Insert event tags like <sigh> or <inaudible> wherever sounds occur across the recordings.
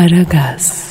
Aragaz,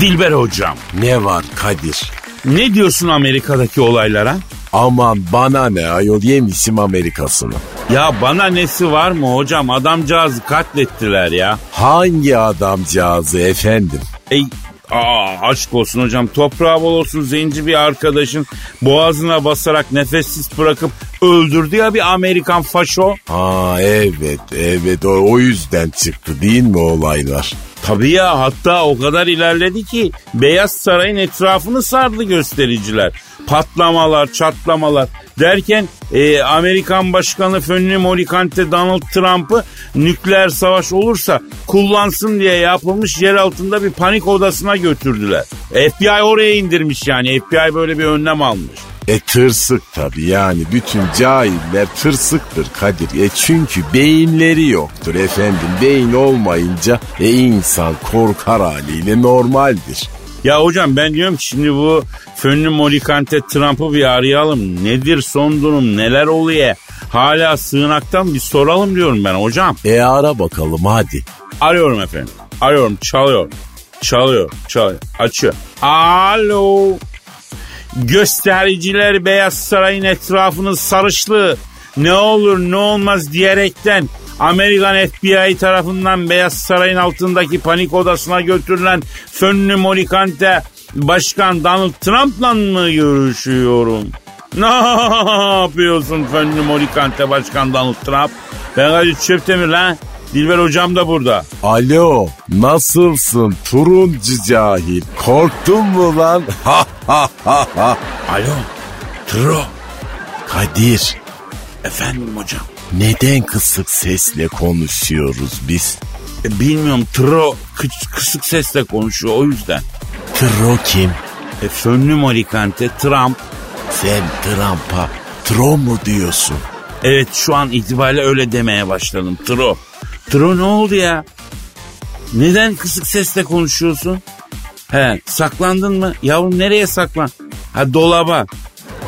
Dilber hocam. Ne var Kadir? Ne diyorsun Amerika'daki olaylara? Aman bana ne ayol yemişim Amerikasını. Ya bana nesi var mı hocam? Adamcağızı katlettiler ya. Hangi adamcağızı efendim? Ey Aa, aşk olsun hocam. Toprağı bol olsun zenci bir arkadaşın boğazına basarak nefessiz bırakıp öldürdü ya bir Amerikan faşo. Ha evet evet o, o yüzden çıktı değil mi olaylar? Tabii ya hatta o kadar ilerledi ki Beyaz Saray'ın etrafını sardı göstericiler. Patlamalar, çatlamalar derken e, Amerikan Başkanı Fönlü Morikante Donald Trump'ı nükleer savaş olursa kullansın diye yapılmış yer altında bir panik odasına götürdüler. FBI oraya indirmiş yani FBI böyle bir önlem almış. E tırsık tabii yani bütün cahiller tırsıktır Kadir. E çünkü beyinleri yoktur efendim. Beyin olmayınca e insan korkar haliyle normaldir. Ya hocam ben diyorum ki şimdi bu Fönlü Morikante Trump'ı bir arayalım. Nedir son durum neler oluyor? Hala sığınaktan bir soralım diyorum ben hocam. E ara bakalım hadi. Arıyorum efendim. Arıyorum çalıyor. Çalıyor. Çalıyor. Açıyor. Alo. Göstericiler Beyaz Saray'ın etrafını sarışlı ne olur ne olmaz diyerekten Amerikan FBI tarafından Beyaz Saray'ın altındaki panik odasına götürülen Fönlü Morikante Başkan Donald Trump'la mı görüşüyorum? Ne yapıyorsun Fönlü Morikante Başkan Donald Trump? Ben Kadir Çöptemir lan. Dilber hocam da burada. Alo nasılsın turuncu cahil korktun mu lan? <laughs> Ha ha ha ha. Alo. Tro. Kadir Efendim hocam. neden kısık sesle konuşuyoruz biz? E, bilmiyorum Tro kı- kısık sesle konuşuyor o yüzden. Tro kim? E, Fönlü Morikante Trump. Sen Trump'a Tro mu diyorsun? Evet şu an itibariyle öyle demeye başladım. Tro. Tro ne oldu ya? Neden kısık sesle konuşuyorsun? He saklandın mı? Yavrum nereye saklan? Ha dolaba.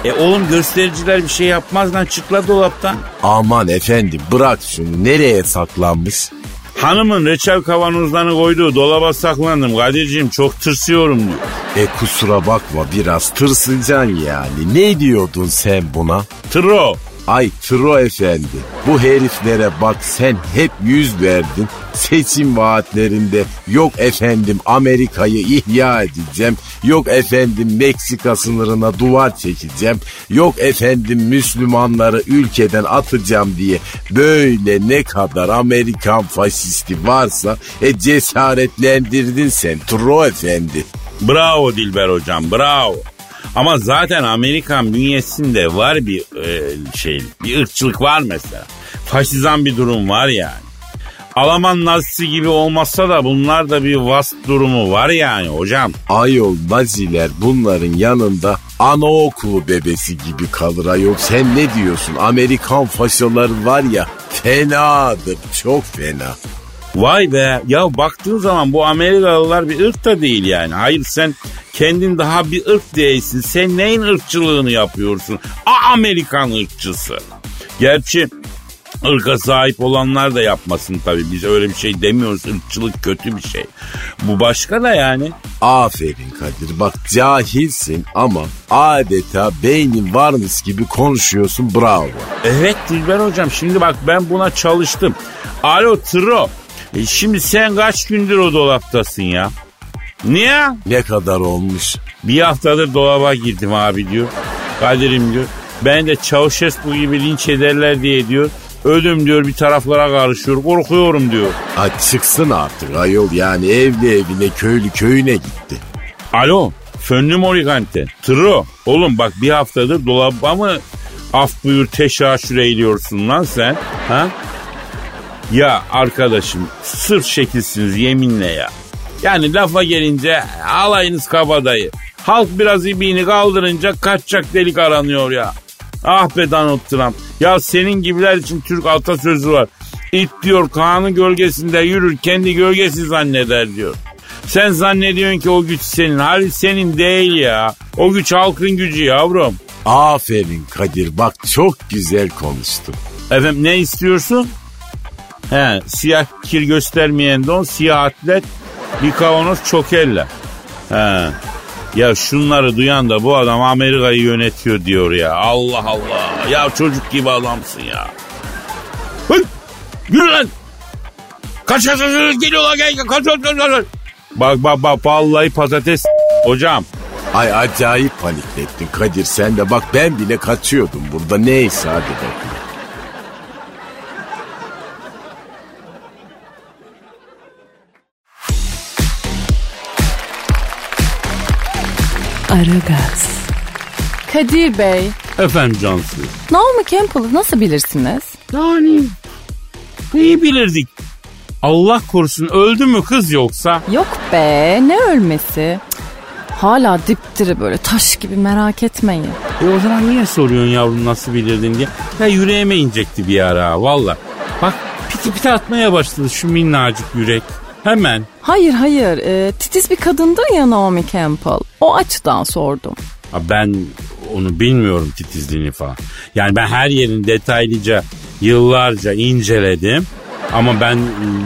E oğlum göstericiler bir şey yapmaz lan çıkla dolaptan. Aman efendim bırak şunu nereye saklanmış? Hanımın reçel kavanozlarını koyduğu dolaba saklandım. Kadir'ciğim çok tırsıyorum diyor. E kusura bakma biraz tırsıcan yani. Ne diyordun sen buna? Tro. Ay Tro efendi bu heriflere bak sen hep yüz verdin. Seçim vaatlerinde yok efendim Amerika'yı ihya edeceğim. Yok efendim Meksika sınırına duvar çekeceğim. Yok efendim Müslümanları ülkeden atacağım diye böyle ne kadar Amerikan faşisti varsa e cesaretlendirdin sen Tro efendi. Bravo Dilber hocam bravo. Ama zaten Amerikan bünyesinde var bir e, şey, bir ırkçılık var mesela. Faşizan bir durum var yani. Alman nazisi gibi olmazsa da bunlar da bir vasp durumu var yani hocam. Ayol Naziler bunların yanında anaokulu bebesi gibi kalır ayol. Sen ne diyorsun? Amerikan faşoları var ya fenadır çok fena. Vay be ya baktığın zaman bu Amerikalılar bir ırk da değil yani. Hayır sen kendin daha bir ırk değilsin. Sen neyin ırkçılığını yapıyorsun? A Amerikan ırkçısı. Gerçi ırka sahip olanlar da yapmasın tabii. Biz öyle bir şey demiyoruz. Irkçılık kötü bir şey. Bu başka da yani. Aferin Kadir bak cahilsin ama adeta beynin varmış gibi konuşuyorsun bravo. Evet Dilber hocam şimdi bak ben buna çalıştım. Alo Tro. E şimdi sen kaç gündür o dolaptasın ya? Niye? Ne kadar olmuş? Bir haftadır dolaba girdim abi diyor. Kadir'im diyor. Ben de Çavuşescu gibi linç ederler diye diyor. Ödüm diyor bir taraflara karışıyor. Korkuyorum diyor. Ay çıksın artık ayol yani evli evine köylü köyüne gitti. Alo. Fönlü Morigante. Tro. Oğlum bak bir haftadır dolaba mı af buyur teşaşür eğiliyorsun lan sen? Ha? Ya arkadaşım sırf şekilsiniz yeminle ya. Yani lafa gelince alayınız kabadayı. Halk biraz ibiğini kaldırınca kaçacak delik aranıyor ya. Ah be Donald Trump. Ya senin gibiler için Türk atasözü var. İt diyor Kaan'ın gölgesinde yürür kendi gölgesi zanneder diyor. Sen zannediyorsun ki o güç senin. Halbuki senin değil ya. O güç halkın gücü yavrum. Aferin Kadir bak çok güzel konuştun. Efendim ne istiyorsun? He, siyah kir göstermeyen don, siyah atlet, bir kavanoz çokella. He. Ya şunları duyan da bu adam Amerika'yı yönetiyor diyor ya. Allah Allah. Ya çocuk gibi adamsın ya. Hıy! Yürü lan. Kaç kaç kaç geliyorlar gel kaç kaç. Bak bak bak vallahi patates hocam. Ay acayip paniklettin Kadir sen de bak ben bile kaçıyordum burada neyse hadi bakayım. Aragaz. Kadir Bey, Efendim Cansu. Naomi Campbell'ı nasıl bilirsiniz? Yani iyi bilirdik. Allah korusun öldü mü kız yoksa? Yok be, ne ölmesi? Hala dipdiri böyle taş gibi merak etmeyin. E o zaman niye soruyorsun yavrum nasıl bilirdin diye. Ya yüreğime inecekti bir ara valla. Bak piti piti atmaya başladı şu minnacık yürek. Hemen. Hayır hayır, e, titiz bir kadındır ya Naomi Campbell. O açıdan sordum. Ben onu bilmiyorum titizliğini falan. Yani ben her yerini detaylıca yıllarca inceledim. Ama ben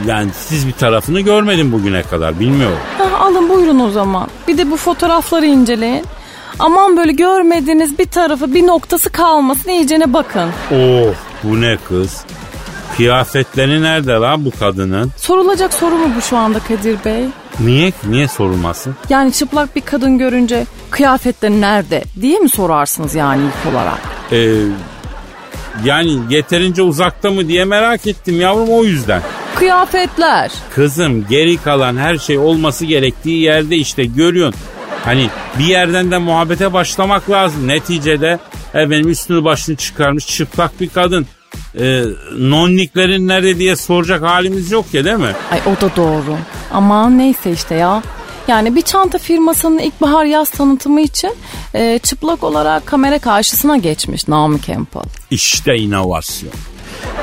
yani titiz bir tarafını görmedim bugüne kadar bilmiyorum. Ha, alın buyurun o zaman. Bir de bu fotoğrafları inceleyin. Aman böyle görmediğiniz bir tarafı bir noktası kalmasın iyicene bakın. Oh bu ne kız? Kıyafetleri nerede lan bu kadının? Sorulacak soru mu bu şu anda Kadir Bey? Niye niye sorulmasın? Yani çıplak bir kadın görünce kıyafetleri nerede diye mi sorarsınız yani ilk olarak? Ee, yani yeterince uzakta mı diye merak ettim yavrum o yüzden. Kıyafetler. Kızım geri kalan her şey olması gerektiği yerde işte görüyorsun. Hani bir yerden de muhabbete başlamak lazım. Neticede efendim üstünü başını çıkarmış çıplak bir kadın. Ee, nonniklerin nerede diye soracak halimiz yok ya değil mi? Ay o da doğru. Ama neyse işte ya. Yani bir çanta firmasının ilkbahar yaz tanıtımı için e, çıplak olarak kamera karşısına geçmiş Naomi Campbell. İşte inovasyon.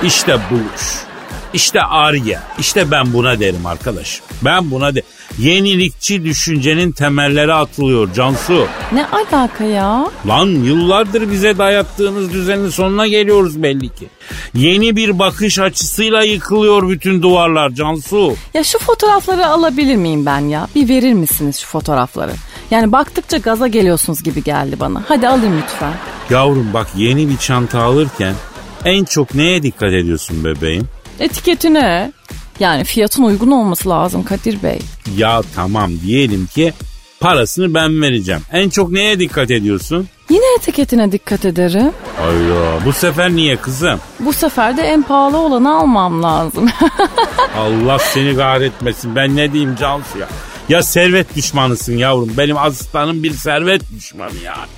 İşte buluş. İşte arge. İşte ben buna derim arkadaşım. Ben buna de. Yenilikçi düşüncenin temelleri atılıyor Cansu. Ne alaka ya? Lan yıllardır bize dayattığınız düzenin sonuna geliyoruz belli ki. Yeni bir bakış açısıyla yıkılıyor bütün duvarlar Cansu. Ya şu fotoğrafları alabilir miyim ben ya? Bir verir misiniz şu fotoğrafları? Yani baktıkça gaza geliyorsunuz gibi geldi bana. Hadi alayım lütfen. Yavrum bak yeni bir çanta alırken en çok neye dikkat ediyorsun bebeğim? Etiketine. Yani fiyatın uygun olması lazım Kadir Bey. Ya tamam diyelim ki parasını ben vereceğim. En çok neye dikkat ediyorsun? Yine etiketine dikkat ederim. Hayda bu sefer niye kızım? Bu sefer de en pahalı olanı almam lazım. <laughs> Allah seni kahretmesin ben ne diyeyim Cansu ya. Ya servet düşmanısın yavrum. Benim asistanım bir servet düşmanı yani.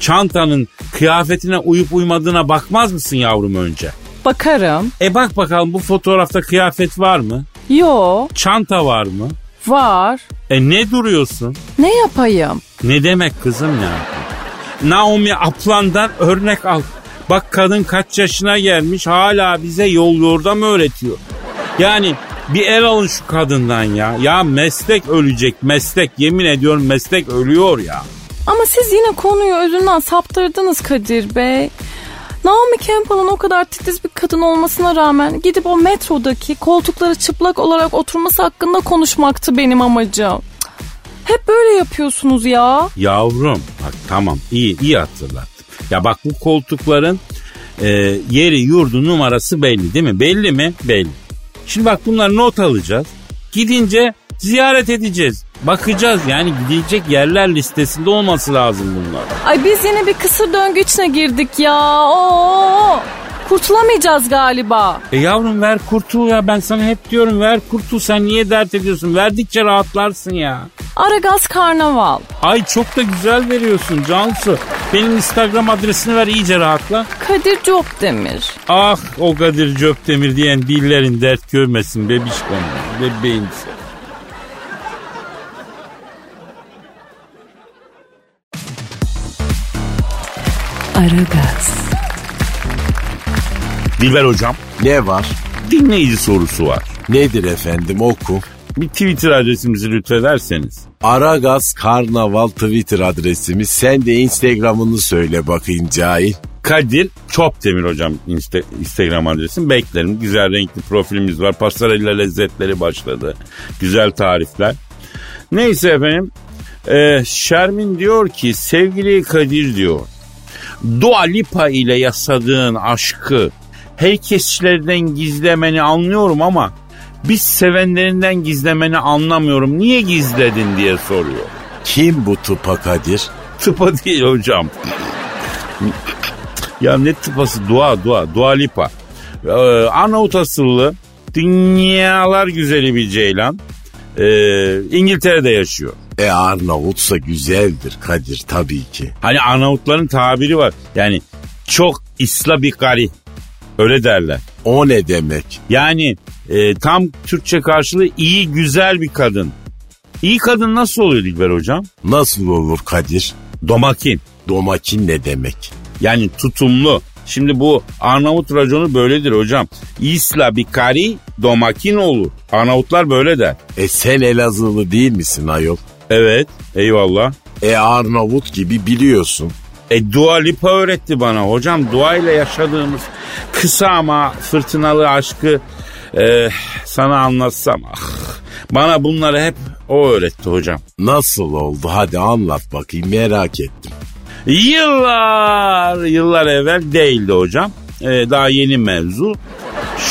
Çantanın kıyafetine uyup uymadığına bakmaz mısın yavrum önce? Bakarım. E bak bakalım bu fotoğrafta kıyafet var mı? Yo Çanta var mı? var. E ne duruyorsun? Ne yapayım? Ne demek kızım yapayım? Naomi Aplan'dan örnek al. Bak kadın kaç yaşına gelmiş hala bize yol yordam öğretiyor. Yani bir el alın şu kadından ya. Ya meslek ölecek meslek yemin ediyorum meslek ölüyor ya. Ama siz yine konuyu özünden saptırdınız Kadir Bey. Naomi Campbell'ın o kadar titiz bir kadın olmasına rağmen gidip o metrodaki koltukları çıplak olarak oturması hakkında konuşmaktı benim amacım. Hep böyle yapıyorsunuz ya. Yavrum bak tamam iyi iyi hatırlattın. Ya bak bu koltukların e, yeri yurdu numarası belli değil mi? Belli mi? Belli. Şimdi bak bunlar not alacağız. Gidince ziyaret edeceğiz. Bakacağız yani gidilecek yerler listesinde olması lazım bunlar. Ay biz yine bir kısır döngü içine girdik ya. Oo. Kurtulamayacağız galiba. E yavrum ver kurtul ya ben sana hep diyorum ver kurtul sen niye dert ediyorsun verdikçe rahatlarsın ya. Aragaz Karnaval. Ay çok da güzel veriyorsun Cansu. Benim Instagram adresini ver iyice rahatla. Kadir Copdemir. Ah o Kadir Cöptemir diyen dillerin dert görmesin bebişkom bebeğim Aragaz. Dilber hocam Ne var? dinleyici sorusu var. Nedir efendim oku. Bir Twitter adresimizi lütfederseniz. Aragaz Karnaval Twitter adresimiz. Sen de Instagram'ını söyle bakayım cahil. Kadir Çopdemir hocam Insta- Instagram adresim. Beklerim. Güzel renkli profilimiz var. Pasarella lezzetleri başladı. Güzel tarifler. Neyse efendim. Ee, Şermin diyor ki sevgili Kadir diyor. Dua Lipa ile yaşadığın aşkı herkeslerden gizlemeni anlıyorum ama biz sevenlerinden gizlemeni anlamıyorum. Niye gizledin diye soruyor. Kim bu tıpa Kadir? Tıpa değil hocam. ya ne tıpası dua dua dua lipa. Ee, Arnavut asıllı dünyalar güzeli bir ceylan. Ee, İngiltere'de yaşıyor. E Arnavutsa güzeldir Kadir tabii ki. Hani Arnavutların tabiri var. Yani çok isla bir gari. Öyle derler. O ne demek? Yani e, tam Türkçe karşılığı iyi güzel bir kadın. İyi kadın nasıl oluyor Dilber hocam? Nasıl olur Kadir? Domakin. Domakin ne demek? Yani tutumlu. Şimdi bu Arnavut raconu böyledir hocam. İsla bir kari domakin olur. Arnavutlar böyle der. E sen Elazığlı değil misin ayol? Evet eyvallah. E Arnavut gibi biliyorsun. E Dua Lipa öğretti bana hocam. Dua ile yaşadığımız kısa ama fırtınalı aşkı e, sana anlatsam. Ah, bana bunları hep o öğretti hocam. Nasıl oldu? Hadi anlat bakayım merak ettim. Yıllar yıllar evvel değildi hocam. E, daha yeni mevzu.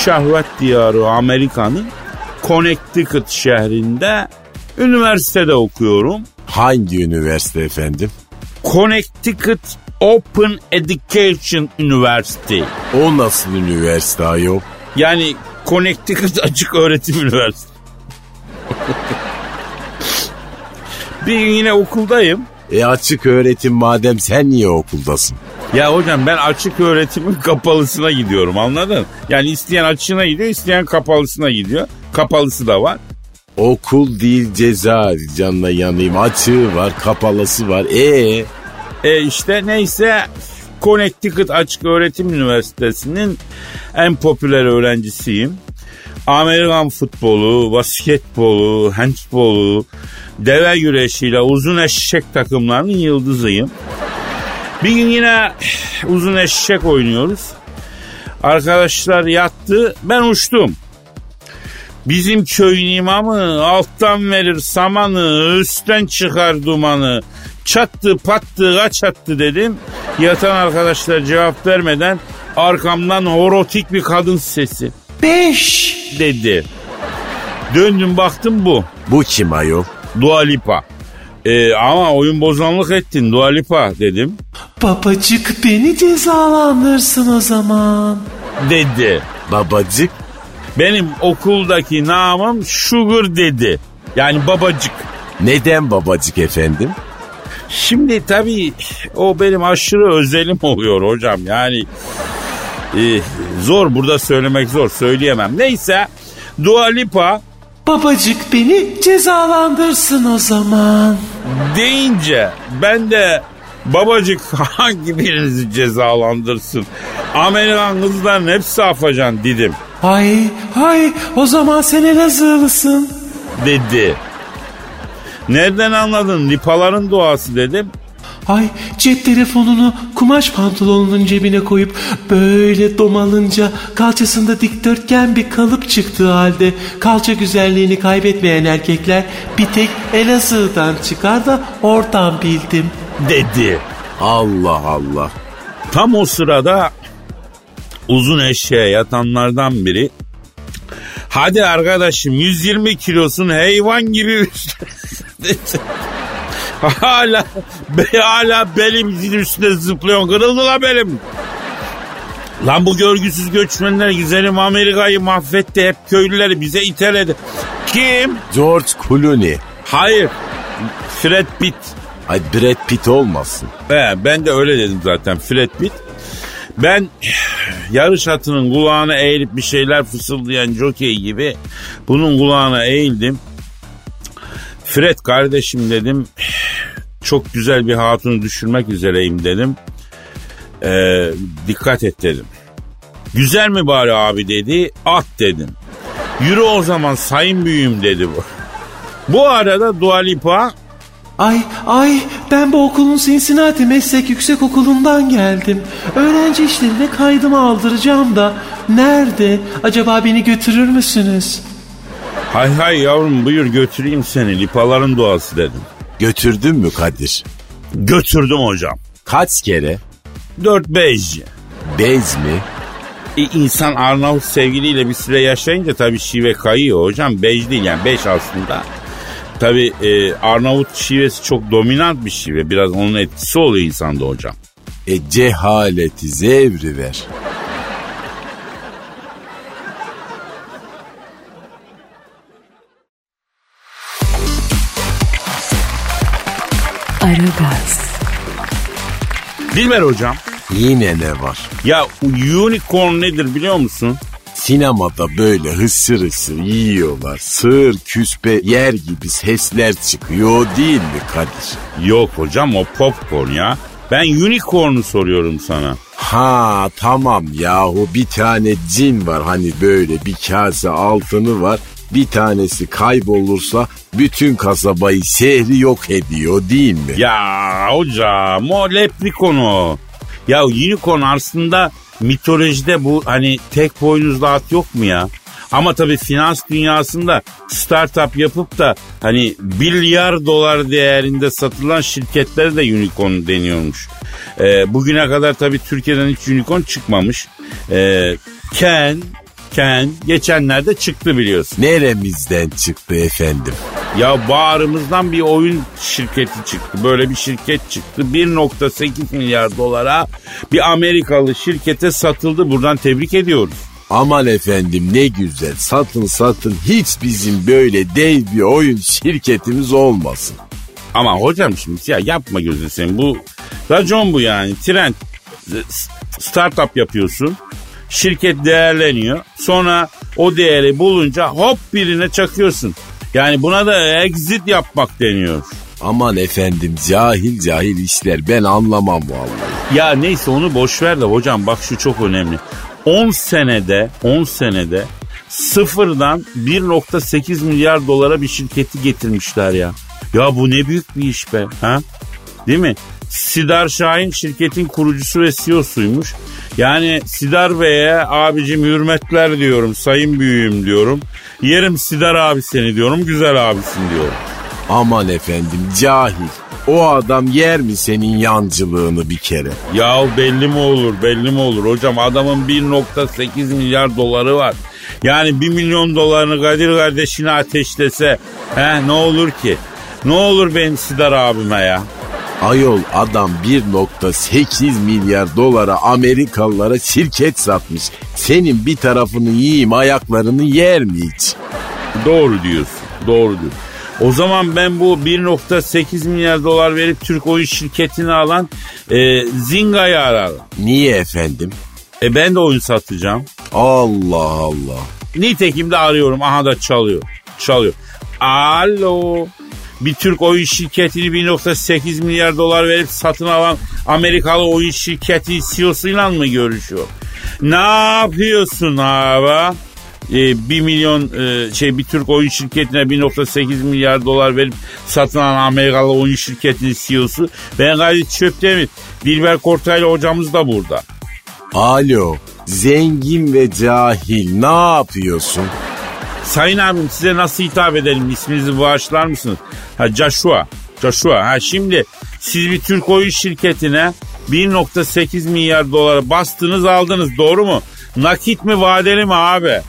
Şahvet diyarı Amerika'nın Connecticut şehrinde üniversitede okuyorum. Hangi üniversite efendim? Connecticut Open Education University. O nasıl üniversite ayol? Yani Connecticut Açık Öğretim Üniversitesi. bir gün yine okuldayım. E açık öğretim madem sen niye okuldasın? Ya hocam ben açık öğretimin kapalısına gidiyorum anladın? Yani isteyen açığına gidiyor, isteyen kapalısına gidiyor. Kapalısı da var. Okul değil cezaevi canına yanayım. Açığı var kapalısı var. E E işte neyse Connecticut Açık Öğretim Üniversitesi'nin en popüler öğrencisiyim. Amerikan futbolu, basketbolu, handbolu, deve güreşiyle uzun eşek takımlarının yıldızıyım. Bir gün yine uzun eşek oynuyoruz. Arkadaşlar yattı, ben uçtum. Bizim köyün imamı alttan verir samanı, üstten çıkar dumanı. Çattı pattı kaç attı dedim. Yatan arkadaşlar cevap vermeden arkamdan horotik bir kadın sesi. Beş dedi. Döndüm baktım bu. bu kim ayol? Dua Lipa. Ee, ama oyun bozanlık ettin Dua Lipa dedim. Babacık beni cezalandırsın o zaman. Dedi. Babacık Benim okuldaki namım Sugar dedi. Yani babacık. neden babacık efendim? Şimdi tabii o benim aşırı özelim <laughs> oluyor hocam. Yani e, zor burada söylemek zor söyleyemem. Neyse Dua Lipa Babacık beni cezalandırsın o zaman. deyince ben de babacık <laughs> hangi birinizi cezalandırsın? Amerikan kızların hepsi afacan dedim Ay ay o zaman sen Elazığlısın. dedi. Nereden anladın? Lipaların doğası dedim. Ay cep telefonunu kumaş pantolonunun cebine koyup böyle domalınca kalçasında dikdörtgen bir kalıp çıktığı halde kalça güzelliğini kaybetmeyen erkekler bir tek Elazığ'dan çıkar da oradan bildim. Dedi. Allah Allah. Tam o sırada uzun eşeğe yatanlardan biri Hadi arkadaşım 120 kilosun hayvan gibi üstüne. <laughs> hala be, hala belim üstüne zıplıyorsun. Kırıldı la belim. Lan bu görgüsüz göçmenler güzelim Amerika'yı mahvetti. Hep köylüleri bize iteledi. Kim? George Clooney. Hayır. Fred Pitt. Ay Brad Pitt olmasın. He, ben de öyle dedim zaten Fred Pitt. Ben <sighs> yarış atının kulağına eğilip bir şeyler fısıldayan jockey gibi bunun kulağına eğildim. Fred kardeşim dedim <sighs> çok güzel bir hatunu düşürmek üzereyim dedim. Ee, dikkat et dedim. Güzel mi bari abi dedi at dedim. Yürü o zaman sayın büyüğüm dedi bu. Bu arada Dua Lipa Ay ay ben bu okulun Cincinnati Meslek Yüksek Okulu'ndan geldim. Öğrenci işlerine kaydımı aldıracağım da. Nerede? Acaba beni götürür müsünüz? Hay hay yavrum buyur götüreyim seni. Lipaların doğası dedim. Götürdün mü Kadir? Götürdüm hocam. Kaç kere? 4-5. Bez mi? E, insan Arnavut sevgiliyle bir süre yaşayınca tabii şive kayıyor hocam. Bej değil yani beş aslında. Tabii e, Arnavut şivesi çok dominant bir şive. Biraz onun etkisi oluyor insanda hocam. E cehaleti zevri ver. Aragaz, Dilber hocam. Yine ne var? Ya unicorn nedir biliyor musun? Sinemada böyle hısır hısır yiyorlar. Sığır küspe yer gibi sesler çıkıyor değil mi Kadir? Yok hocam o popcorn ya. Ben unicorn'u soruyorum sana. Ha tamam yahu bir tane cin var hani böyle bir kase altını var. Bir tanesi kaybolursa bütün kasabayı şehri yok ediyor değil mi? Ya hocam o o. Ya unicorn aslında mitolojide bu hani tek boynuzlu at yok mu ya? Ama tabii finans dünyasında startup yapıp da hani milyar dolar değerinde satılan şirketlere de unicorn deniyormuş. Ee, bugüne kadar tabii Türkiye'den hiç unicorn çıkmamış. Ee, Ken, Ken geçenlerde çıktı biliyorsun. Neremizden çıktı efendim? Ya bağrımızdan bir oyun şirketi çıktı. Böyle bir şirket çıktı. 1.8 milyar dolara bir Amerikalı şirkete satıldı. Buradan tebrik ediyoruz. Aman efendim ne güzel satın satın hiç bizim böyle dev bir oyun şirketimiz olmasın. Ama hocam şimdi ya yapma gözünü seveyim. Bu racon bu yani. Trend. Startup yapıyorsun. Şirket değerleniyor. Sonra o değeri bulunca hop birine çakıyorsun. Yani buna da exit yapmak deniyor. Aman efendim cahil cahil işler ben anlamam vallahi. Ya neyse onu boş ver de hocam bak şu çok önemli. 10 senede 10 senede sıfırdan 1.8 milyar dolara bir şirketi getirmişler ya. Ya bu ne büyük bir iş be. Ha? Değil mi? Sidar Şahin şirketin kurucusu ve CEO'suymuş. Yani Sidar Bey'e abicim hürmetler diyorum, sayın büyüğüm diyorum. Yerim Sidar abi seni diyorum, güzel abisin diyorum. Aman efendim cahil. O adam yer mi senin yancılığını bir kere? Ya belli mi olur belli mi olur hocam adamın 1.8 milyar doları var. Yani 1 milyon dolarını Kadir kardeşine ateşlese he, ne olur ki? Ne olur benim Sidar abime ya? Ayol adam 1.8 milyar dolara Amerikalılara şirket satmış. Senin bir tarafını yiyeyim ayaklarını yer mi hiç? Doğru diyorsun doğru diyorsun. O zaman ben bu 1.8 milyar dolar verip Türk oyun şirketini alan e, Zinga'yı ararım. Niye efendim? E ben de oyun satacağım. Allah Allah. Nitekim de arıyorum. Aha da çalıyor. Çalıyor. Alo. Bir Türk oyun şirketini 1.8 milyar dolar verip satın alan Amerikalı oyun şirketi CEO'suyla mı görüşüyor? Ne yapıyorsun abi? Ee, 1 milyon e, şey bir Türk oyun şirketine 1.8 milyar dolar verip satın alan Amerikalı oyun şirketinin CEO'su. Ben gayet çöpte mi? Dilber Kortaylı hocamız da burada. Alo. Zengin ve cahil ne yapıyorsun? Sayın abim size nasıl hitap edelim? İsminizi bağışlar mısınız? Ha Joshua. Joshua. Ha şimdi siz bir Türk oyun şirketine 1.8 milyar dolara bastınız aldınız doğru mu? Nakit mi vadeli mi abi?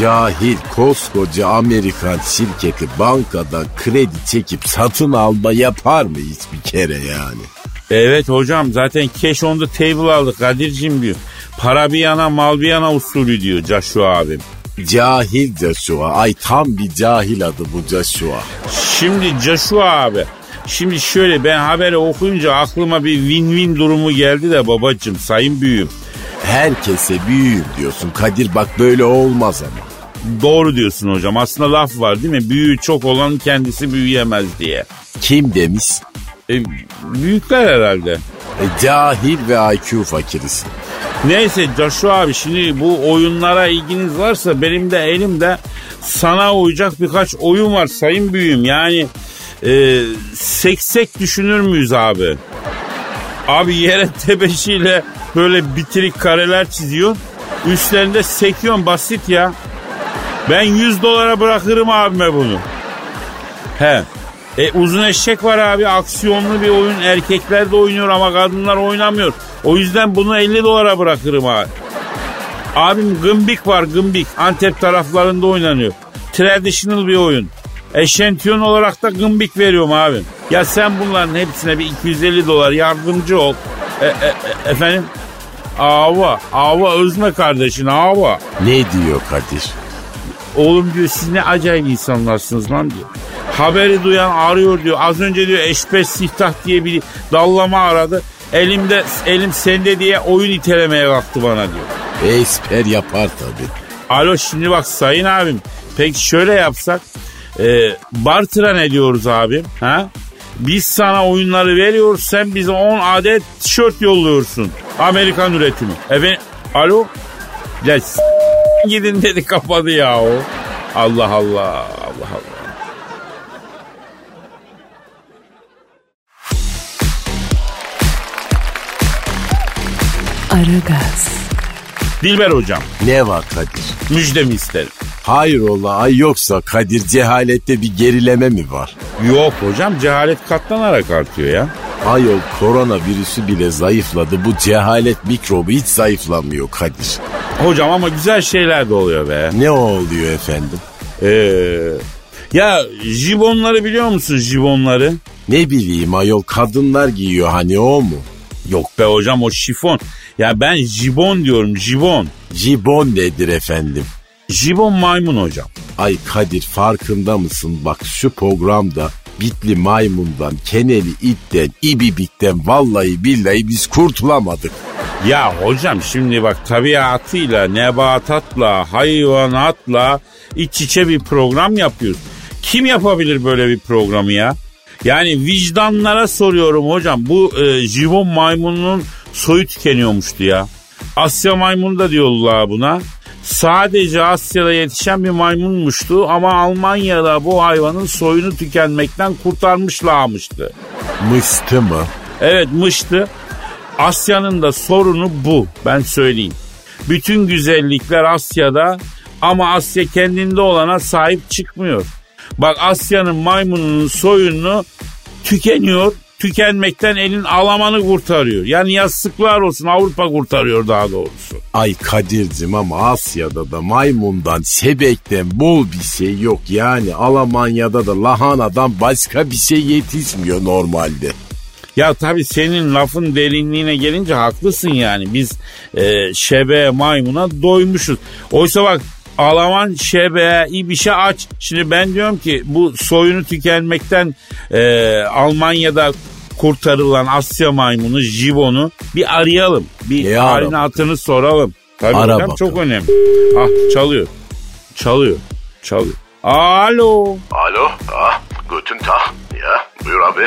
Cahil koskoca Amerikan şirketi bankadan kredi çekip satın alma yapar mı hiç bir kere yani? Evet hocam zaten cash on the table aldık Kadir'cim diyor. Para bir yana mal bir yana usulü diyor Joshua abim. Cahil Joshua. Ay tam bir cahil adı bu Joshua. Şimdi Joshua abi. Şimdi şöyle ben haberi okuyunca aklıma bir win-win durumu geldi de babacım sayın büyüğüm. Herkese büyüğüm diyorsun. Kadir bak böyle olmaz ama. Doğru diyorsun hocam. Aslında laf var değil mi? Büyüğü çok olan kendisi büyüyemez diye. Kim demiş? E, büyükler herhalde. E, cahil ve IQ fakirisin. Neyse Joshua abi şimdi bu oyunlara ilginiz varsa benim de elimde sana uyacak birkaç oyun var sayın büyüğüm. Yani e, seksek düşünür müyüz abi? Abi yere tebeşiyle böyle bitirik kareler çiziyor. Üstlerinde sekiyon basit ya. Ben 100 dolara bırakırım abime bunu. He. E uzun eşek var abi aksiyonlu bir oyun erkekler de oynuyor ama kadınlar oynamıyor. O yüzden bunu 50 dolara bırakırım abi. Abim Gımbik var Gımbik Antep taraflarında oynanıyor. Traditional bir oyun. Eşentiyon olarak da Gımbik veriyorum abi. Ya sen bunların hepsine bir 250 dolar yardımcı ol. E, e, e, efendim? Ava, Ava özme kardeşin Ava. Ne diyor Kadir? Oğlum diyor siz ne acayip insanlarsınız lan diyor. Haberi duyan arıyor diyor. Az önce diyor eşbeş sihtah diye bir dallama aradı. Elimde elim sende diye oyun itelemeye kalktı bana diyor. Esper yapar tabii. Alo şimdi bak sayın abim. Peki şöyle yapsak. E, bartıra ne diyoruz abim? Ha? Biz sana oyunları veriyoruz. Sen bize 10 adet tişört yolluyorsun. Amerikan üretimi. Efendim alo? Ya gidin dedi kapadı ya o. Allah Allah. Allah Allah. Aragaz, Dilber hocam Ne var Kadir? müjdemi isterim. Hayrola ay yoksa Kadir cehalette bir gerileme mi var? Yok hocam cehalet katlanarak artıyor ya. Ayol koronavirüsü bile zayıfladı. Bu cehalet mikrobu hiç zayıflamıyor Kadir. Hocam ama güzel şeyler de oluyor be. Ne oluyor efendim? Ee, ya jibonları biliyor musun jibonları? Ne bileyim ayol kadınlar giyiyor hani o mu? Yok be hocam o şifon. Ya ben jibon diyorum jibon. Jibon nedir efendim? Jibon maymun hocam. Ay Kadir farkında mısın? Bak şu programda bitli maymundan, keneli itten, ibibikten vallahi billahi biz kurtulamadık. Ya hocam şimdi bak tabiatıyla, nebatatla, hayvanatla iç içe bir program yapıyoruz. Kim yapabilir böyle bir programı ya? Yani vicdanlara soruyorum hocam. Bu e, jibon maymununun soyu tükeniyormuştu ya. Asya maymunu da diyorlar buna. Sadece Asya'da yetişen bir maymunmuştu ama Almanya'da bu hayvanın soyunu tükenmekten kurtarmışlarmıştı. Mıstı mı? Evet mıştı. Asya'nın da sorunu bu ben söyleyeyim. Bütün güzellikler Asya'da ama Asya kendinde olana sahip çıkmıyor. Bak Asya'nın maymununun soyunu tükeniyor. Tükenmekten elin alamanı kurtarıyor. Yani yazıklar olsun Avrupa kurtarıyor daha doğrusu. Ay Kadir'cim ama Asya'da da maymundan, sebekten bol bir şey yok. Yani Almanya'da da lahanadan başka bir şey yetişmiyor normalde. Ya tabii senin lafın derinliğine gelince haklısın yani. Biz e, şebe maymuna doymuşuz. Oysa bak Alaman şebe ibişe aç. Şimdi ben diyorum ki bu soyunu tükenmekten e, Almanya'da kurtarılan Asya maymunu Jibon'u bir arayalım. Bir E, halini ara. hatırını soralım. Tabii Ara hocam çok önemli. Ah çalıyor. Çalıyor. Çalıyor. Alo. Alo, ah, guten Tag. Ya, buyur abi.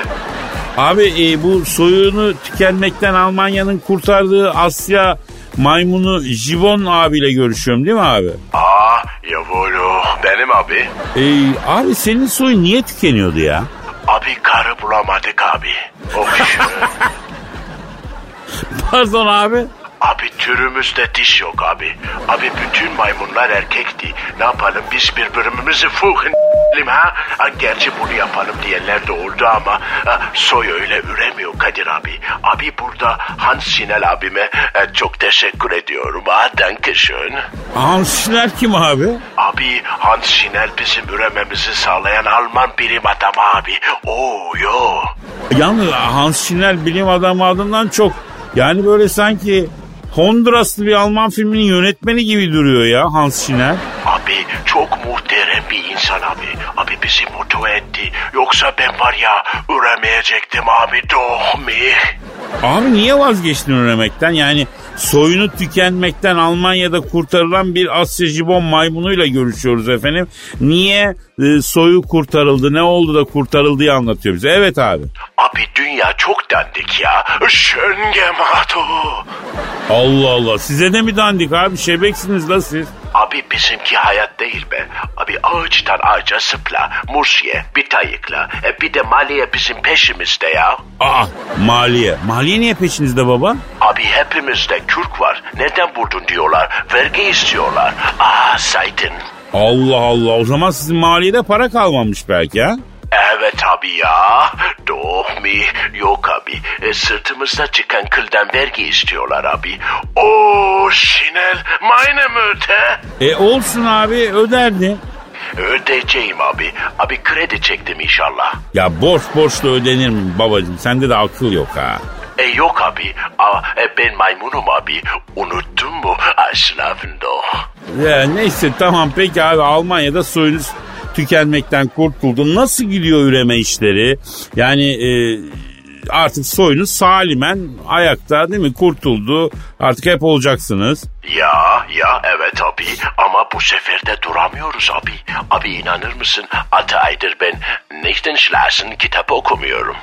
Abi e, bu soyunu tükenmekten Almanya'nın kurtardığı Asya maymunu Jivon abiyle görüşüyorum değil mi abi? Aa, yavulu, benim abi. E, abi senin soyun niye tükeniyordu ya? Abi karı bulamadık abi. Of. <laughs> Pardon abi. Abi türümüzde diş yok abi. Abi bütün maymunlar erkekti. Ne yapalım biz birbirimizi fuhun ha? ha? Gerçi bunu yapalım diyenler de oldu ama ha, soy öyle üremiyor Kadir abi. Abi burada Hans Sinel abime e, çok teşekkür ediyorum. Ha, dankeschön. Hansler kim abi? Abi Hans Sinel bizim ürememizi sağlayan Alman bilim adamı abi. Oo yo. Yalnız Hans Schindler bilim adamı adından çok. Yani böyle sanki Honduraslı bir Alman filminin yönetmeni gibi duruyor ya Hans Schindler. Abi çok muhterem bir insan abi. Abi bizi mutlu etti. Yoksa ben var ya üremeyecektim abi doğ mi? Abi niye vazgeçtin üremekten? Yani soyunu tükenmekten Almanya'da kurtarılan bir Asya jibon maymunuyla görüşüyoruz efendim. Niye e, soyu kurtarıldı, ne oldu da kurtarıldığı anlatıyor bize. Evet abi. Abi dünya çok dandik ya. Oh. Allah Allah size de mi dandik abi? Şebeksiniz la siz. Abi bizimki hayat değil be. Abi ağaçtan ağaca sıpla, muz ye, bir tayıkla. E, bir de maliye bizim peşimizde ya. Aa maliye. Maliye niye peşinizde baba? Abi hepimizde kürk var. Neden buldun diyorlar. Vergi istiyorlar. Aa saydın. Allah Allah o zaman sizin maliyede para kalmamış belki ha? Evet abi ya. Doğ mi? Yok abi. E, sırtımızda çıkan kıldan vergi istiyorlar abi. Oo Şinel. Meine Mütte. E olsun abi öderdi. Ödeyeceğim abi. Abi kredi çektim inşallah. Ya borç borçla ödenir mi babacığım? Sende de akıl yok ha. E yok abi. Aa, e, ben maymunum abi. Unuttun mu? Aşlafında. Ya neyse tamam peki abi Almanya'da soyunuz tükenmekten kurtuldu. Nasıl gidiyor üreme işleri? Yani e, artık soyunuz salimen ayakta değil mi? Kurtuldu. Artık hep olacaksınız. Ya ya evet abi ama bu sefer de duramıyoruz abi. Abi inanır mısın? Altı aydır ben Nächten Schlafen kitap okumuyorum.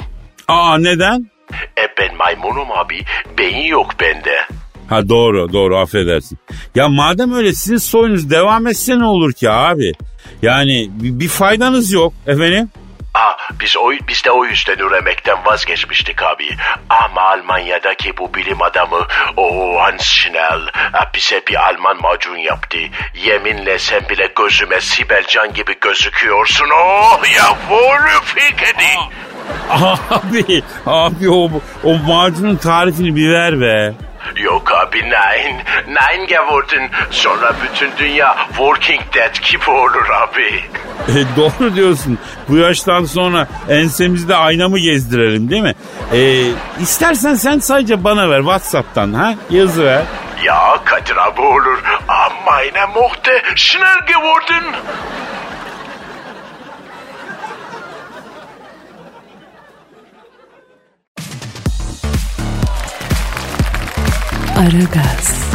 Aa neden? E ben maymunum abi. Beyin yok bende. Ha doğru doğru affedersin. Ya madem öyle sizin soyunuz devam etse ne olur ki abi? Yani bir, bir faydanız yok efendim. Aa, biz, o, biz de o yüzden üremekten vazgeçmiştik abi. Ama Almanya'daki bu bilim adamı o Hans Schnell bize bir Alman macun yaptı. Yeminle sen bile gözüme Sibel Can gibi gözüküyorsun. Oh ya fikri. Abi abi o, o macunun tarifini bir ver be. Yok abi nein. Nein geworden. Sonra bütün dünya Walking Dead gibi olur abi. E, doğru diyorsun. Bu yaştan sonra ensemizde ayna mı gezdirelim değil mi? E, istersen sen sadece bana ver Whatsapp'tan ha yazı ver. Ja, Kadir abi olur. Ah, meine Mochte schnell geworden. Aragaz,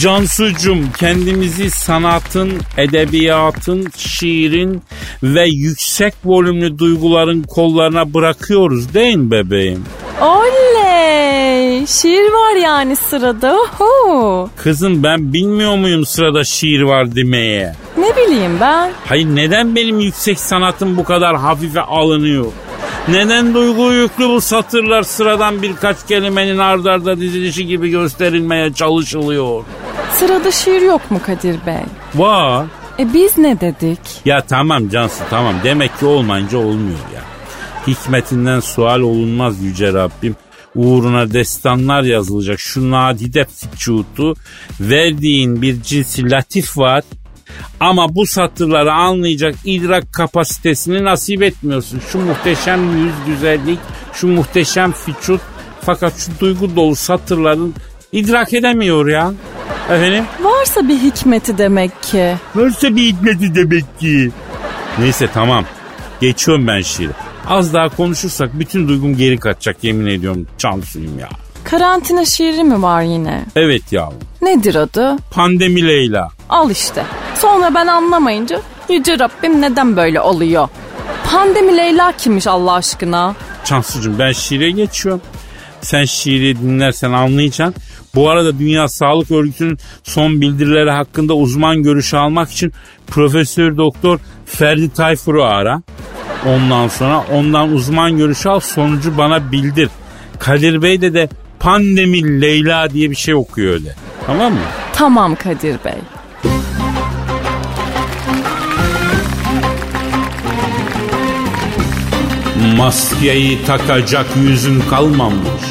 Cansucum kendimizi sanatın, edebiyatın, şiirin ve yüksek volümlü duyguların kollarına bırakıyoruz değil mi bebeğim? Oley! Şiir var yani sırada. Oho. Kızım ben bilmiyor muyum sırada şiir var demeye? Ne bileyim ben. Hayır neden benim yüksek sanatım bu kadar hafife alınıyor? Neden duygu yüklü bu satırlar sıradan birkaç kelimenin ard arda dizilişi gibi gösterilmeye çalışılıyor? Sırada şiir yok mu Kadir Bey? Var. E biz ne dedik? Ya tamam Cansu tamam demek ki olmayınca olmuyor ya. Hikmetinden sual olunmaz yüce Rabbim. Uğruna destanlar yazılacak şu nadide fücudu verdiğin bir cinsi latif var. Ama bu satırları anlayacak idrak kapasitesini nasip etmiyorsun. Şu muhteşem yüz güzellik, şu muhteşem fücut fakat şu duygu dolu satırların idrak edemiyor ya. Efendim? Varsa bir hikmeti demek ki. Varsa bir hikmeti demek ki. Neyse tamam. Geçiyorum ben şiiri. Az daha konuşursak bütün duygum geri kaçacak yemin ediyorum. Çansuyum ya. Karantina şiiri mi var yine? Evet yavrum. Nedir adı? Pandemi Leyla. Al işte. Sonra ben anlamayınca Yüce Rabbim neden böyle oluyor? Pandemi Leyla kimmiş Allah aşkına? Cansucuğum ben şiire geçiyorum. Sen şiiri dinlersen anlayacaksın. Bu arada Dünya Sağlık Örgütü'nün son bildirileri hakkında uzman görüşü almak için Profesör Doktor Ferdi Tayfur'u ara. Ondan sonra ondan uzman görüşü al sonucu bana bildir. Kadir Bey de de Pandemi Leyla diye bir şey okuyor öyle. Tamam mı? Tamam Kadir Bey. Maskeyi takacak yüzün kalmamış.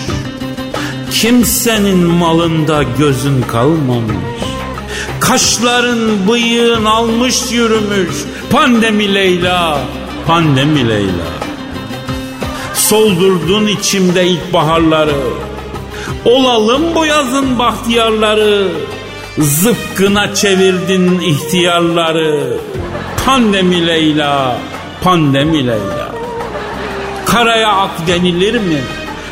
Kimsenin malında gözün kalmamış. Kaşların bıyığın almış yürümüş. Pandemi Leyla, pandemi Leyla. Soldurdun içimde ilkbaharları. Olalım bu yazın bahtiyarları. Zıpkına çevirdin ihtiyarları. Pandemi Leyla, pandemi Leyla. Karaya ak denilir mi?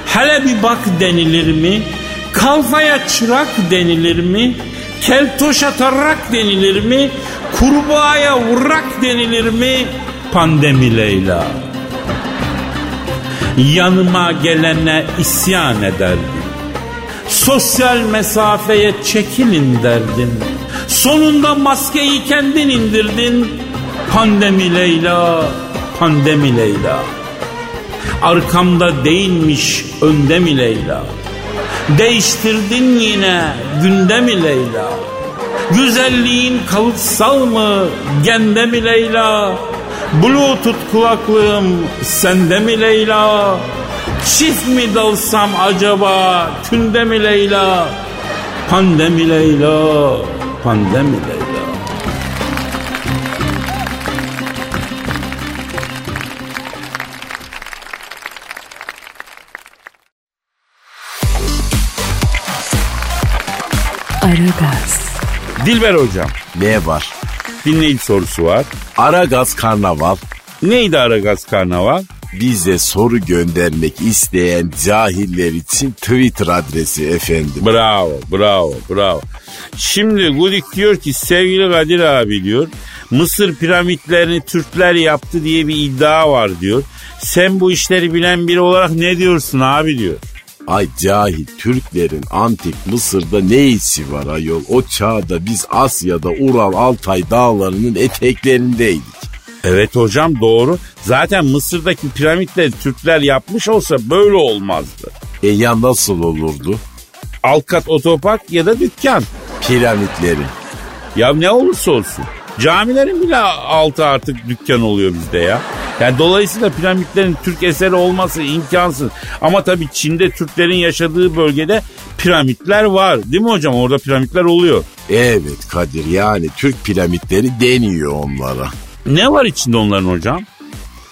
Hele bir bak denilir mi? Kalfaya çırak denilir mi? Keltoşa tarrak denilir mi? Kurbağaya vurak denilir mi? Pandemi Leyla. Yanıma gelene isyan ederdin. Sosyal mesafeye çekilin derdin. Sonunda maskeyi kendin indirdin. Pandemi Leyla, pandemi Leyla. Arkamda değilmiş önde mi Leyla? Değiştirdin yine günde mi Leyla? Güzelliğin kalıtsal mı gende mi Leyla? Bluetooth kulaklığım sende mi Leyla? Çift mi dalsam acaba tünde mi Leyla? Pandemi Leyla, pandemi Leyla. Aragaz, Dilber hocam Ne var? dinleyici sorusu var. Aragaz Karnaval Neydi Aragaz Karnaval? Bize soru göndermek isteyen cahiller için Twitter adresi efendim. Bravo, bravo, bravo. Şimdi Gudik diyor ki sevgili Kadir abi diyor. Mısır piramitlerini Türkler yaptı diye bir iddia var diyor. Sen bu işleri bilen biri olarak ne diyorsun abi diyor. Ay cahil Türklerin antik Mısır'da ne işi var ayol? O çağda biz Asya'da Ural Altay dağlarının eteklerindeydik. Evet hocam doğru. Zaten Mısır'daki piramitleri Türkler yapmış olsa böyle olmazdı. E ya nasıl olurdu? Alkat otopark ya da dükkan. Piramitlerin. Ya ne olursa olsun. Camilerin bile altı artık dükkan oluyor bizde ya. Yani dolayısıyla piramitlerin Türk eseri olması imkansız. Ama tabii Çin'de Türklerin yaşadığı bölgede piramitler var. Değil mi hocam? Orada piramitler oluyor. Evet Kadir yani Türk piramitleri deniyor onlara. Ne var içinde onların hocam?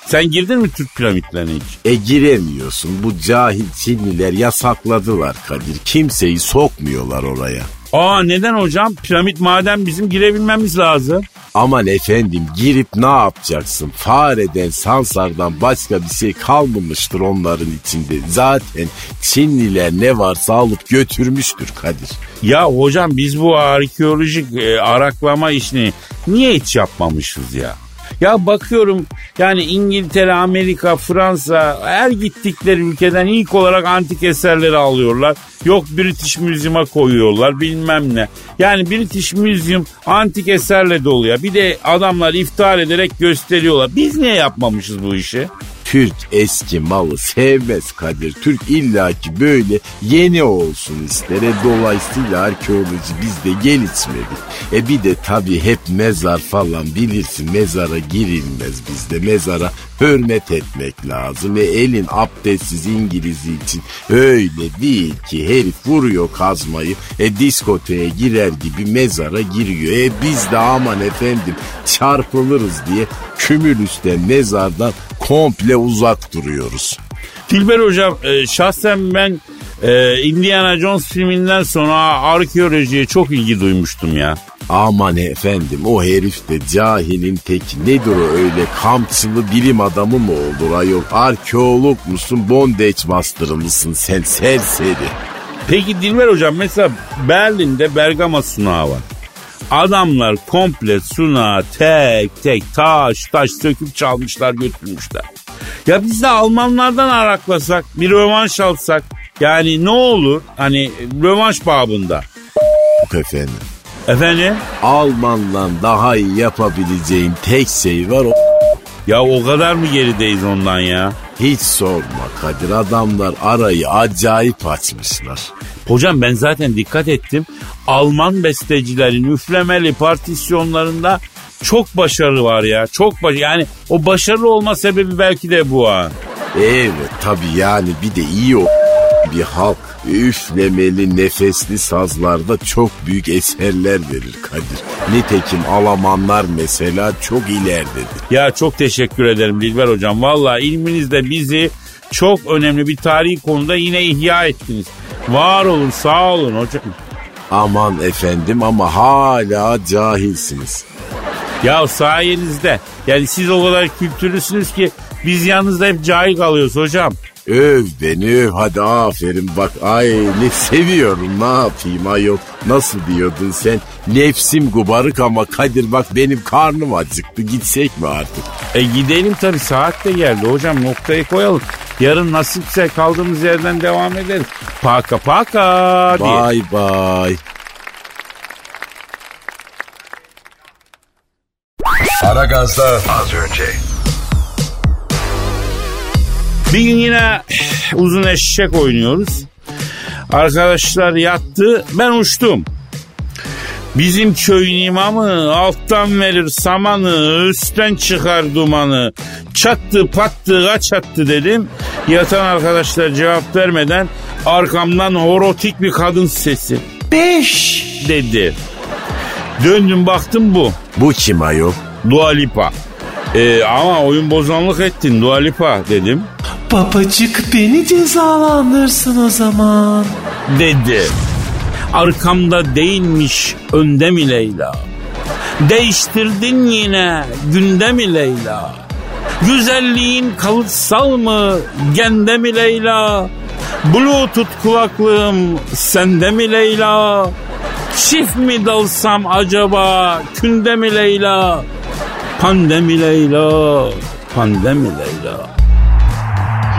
Sen girdin mi Türk piramitlerine hiç? E giremiyorsun. Bu cahil Çinliler yasakladılar Kadir. Kimseyi sokmuyorlar oraya. Aa neden hocam? Piramit madem bizim girebilmemiz lazım. Aman efendim girip ne yapacaksın? Fareden, sansardan başka bir şey kalmamıştır onların içinde. Zaten Çinliler ne varsa alıp götürmüştür Kadir. Ya hocam biz bu arkeolojik e, araklama işini niye hiç yapmamışız ya? Ya bakıyorum yani İngiltere, Amerika, Fransa her gittikleri ülkeden ilk olarak antik eserleri alıyorlar. Yok British Museum'a koyuyorlar bilmem ne. Yani British Museum antik eserle dolu ya. Bir de adamlar iftihar ederek gösteriyorlar. Biz niye yapmamışız bu işi? Türk eski malı sevmez Kadir. Türk illaki böyle yeni olsun ister. E dolayısıyla arkeoloji bizde gelişmedi. E bir de tabii hep mezar falan bilirsin mezara girilmez bizde. Mezara hürmet etmek lazım. E elin abdestsiz İngiliz'i için öyle değil ki herif vuruyor kazmayı. E diskoteye girer gibi mezara giriyor. E biz de aman efendim çarpılırız diye kümülüsten mezardan komple uzak duruyoruz. Dilber hocam e, şahsen ben e, Indiana Jones filminden sonra arkeolojiye çok ilgi duymuştum ya. Aman efendim o herif de cahilin teki nedir o öyle kampçılı bilim adamı mı olur ayol arkeolog musun bondage master'ı mısın sen serseri. Peki Dilber hocam mesela Berlin'de Bergama sunağı var. Adamlar komple sunağı tek tek taş taş söküp çalmışlar götürmüşler. Ya biz de Almanlardan araklasak bir rövanş alsak yani ne olur hani rövanş babında. efendim. Efendim? Almanla daha iyi yapabileceğin tek şey var o Ya o kadar mı gerideyiz ondan ya? hiç sorma Kadir adamlar arayı acayip açmışlar. Hocam ben zaten dikkat ettim. Alman bestecilerin üflemeli partisyonlarında çok başarı var ya. Çok baş yani o başarılı olma sebebi belki de bu ha. Evet tabii yani bir de iyi o bir halk üflemeli nefesli sazlarda çok büyük eserler verir Kadir. Nitekim Almanlar mesela çok ileridedir. Ya çok teşekkür ederim Dilber hocam. Valla ilminizle bizi çok önemli bir tarihi konuda yine ihya ettiniz. Var olun sağ olun hocam. Aman efendim ama hala cahilsiniz. Ya sayenizde yani siz o kadar kültürlüsünüz ki biz yanınızda hep cahil kalıyoruz hocam. Öv beni öv hadi aferin bak ay ne seviyorum ne yapayım ayol. Nasıl diyordun sen nefsim gubarık ama Kadir bak benim karnım acıktı gitsek mi artık? E gidelim tabii saat de geldi hocam noktayı koyalım. Yarın nasipse kaldığımız yerden devam ederiz. Paka paka diye. Bye bye. Aragaz'da az önce. Bir gün yine uzun eşek oynuyoruz. Arkadaşlar yattı ben uçtum. Bizim köyün imamı alttan verir samanı, üstten çıkar dumanı. Çattı pattı kaç attı dedim. Yatan arkadaşlar cevap vermeden arkamdan horotik bir kadın sesi. Beş. Dedi. Döndüm baktım bu. Bu kim ayol? Dua Lipa. Ee, ama oyun bozanlık ettin Dua Lipa dedim. Babacık beni cezalandırsın o zaman. Dedi. Arkamda değilmiş önde mi Leyla? Değiştirdin yine günde mi Leyla? Güzelliğin kalıtsal mı gende mi Leyla? Bluetooth kulaklığım sende mi Leyla? Çift mi dalsam acaba künde mi Leyla? Pandemi Leyla, pandemi Leyla.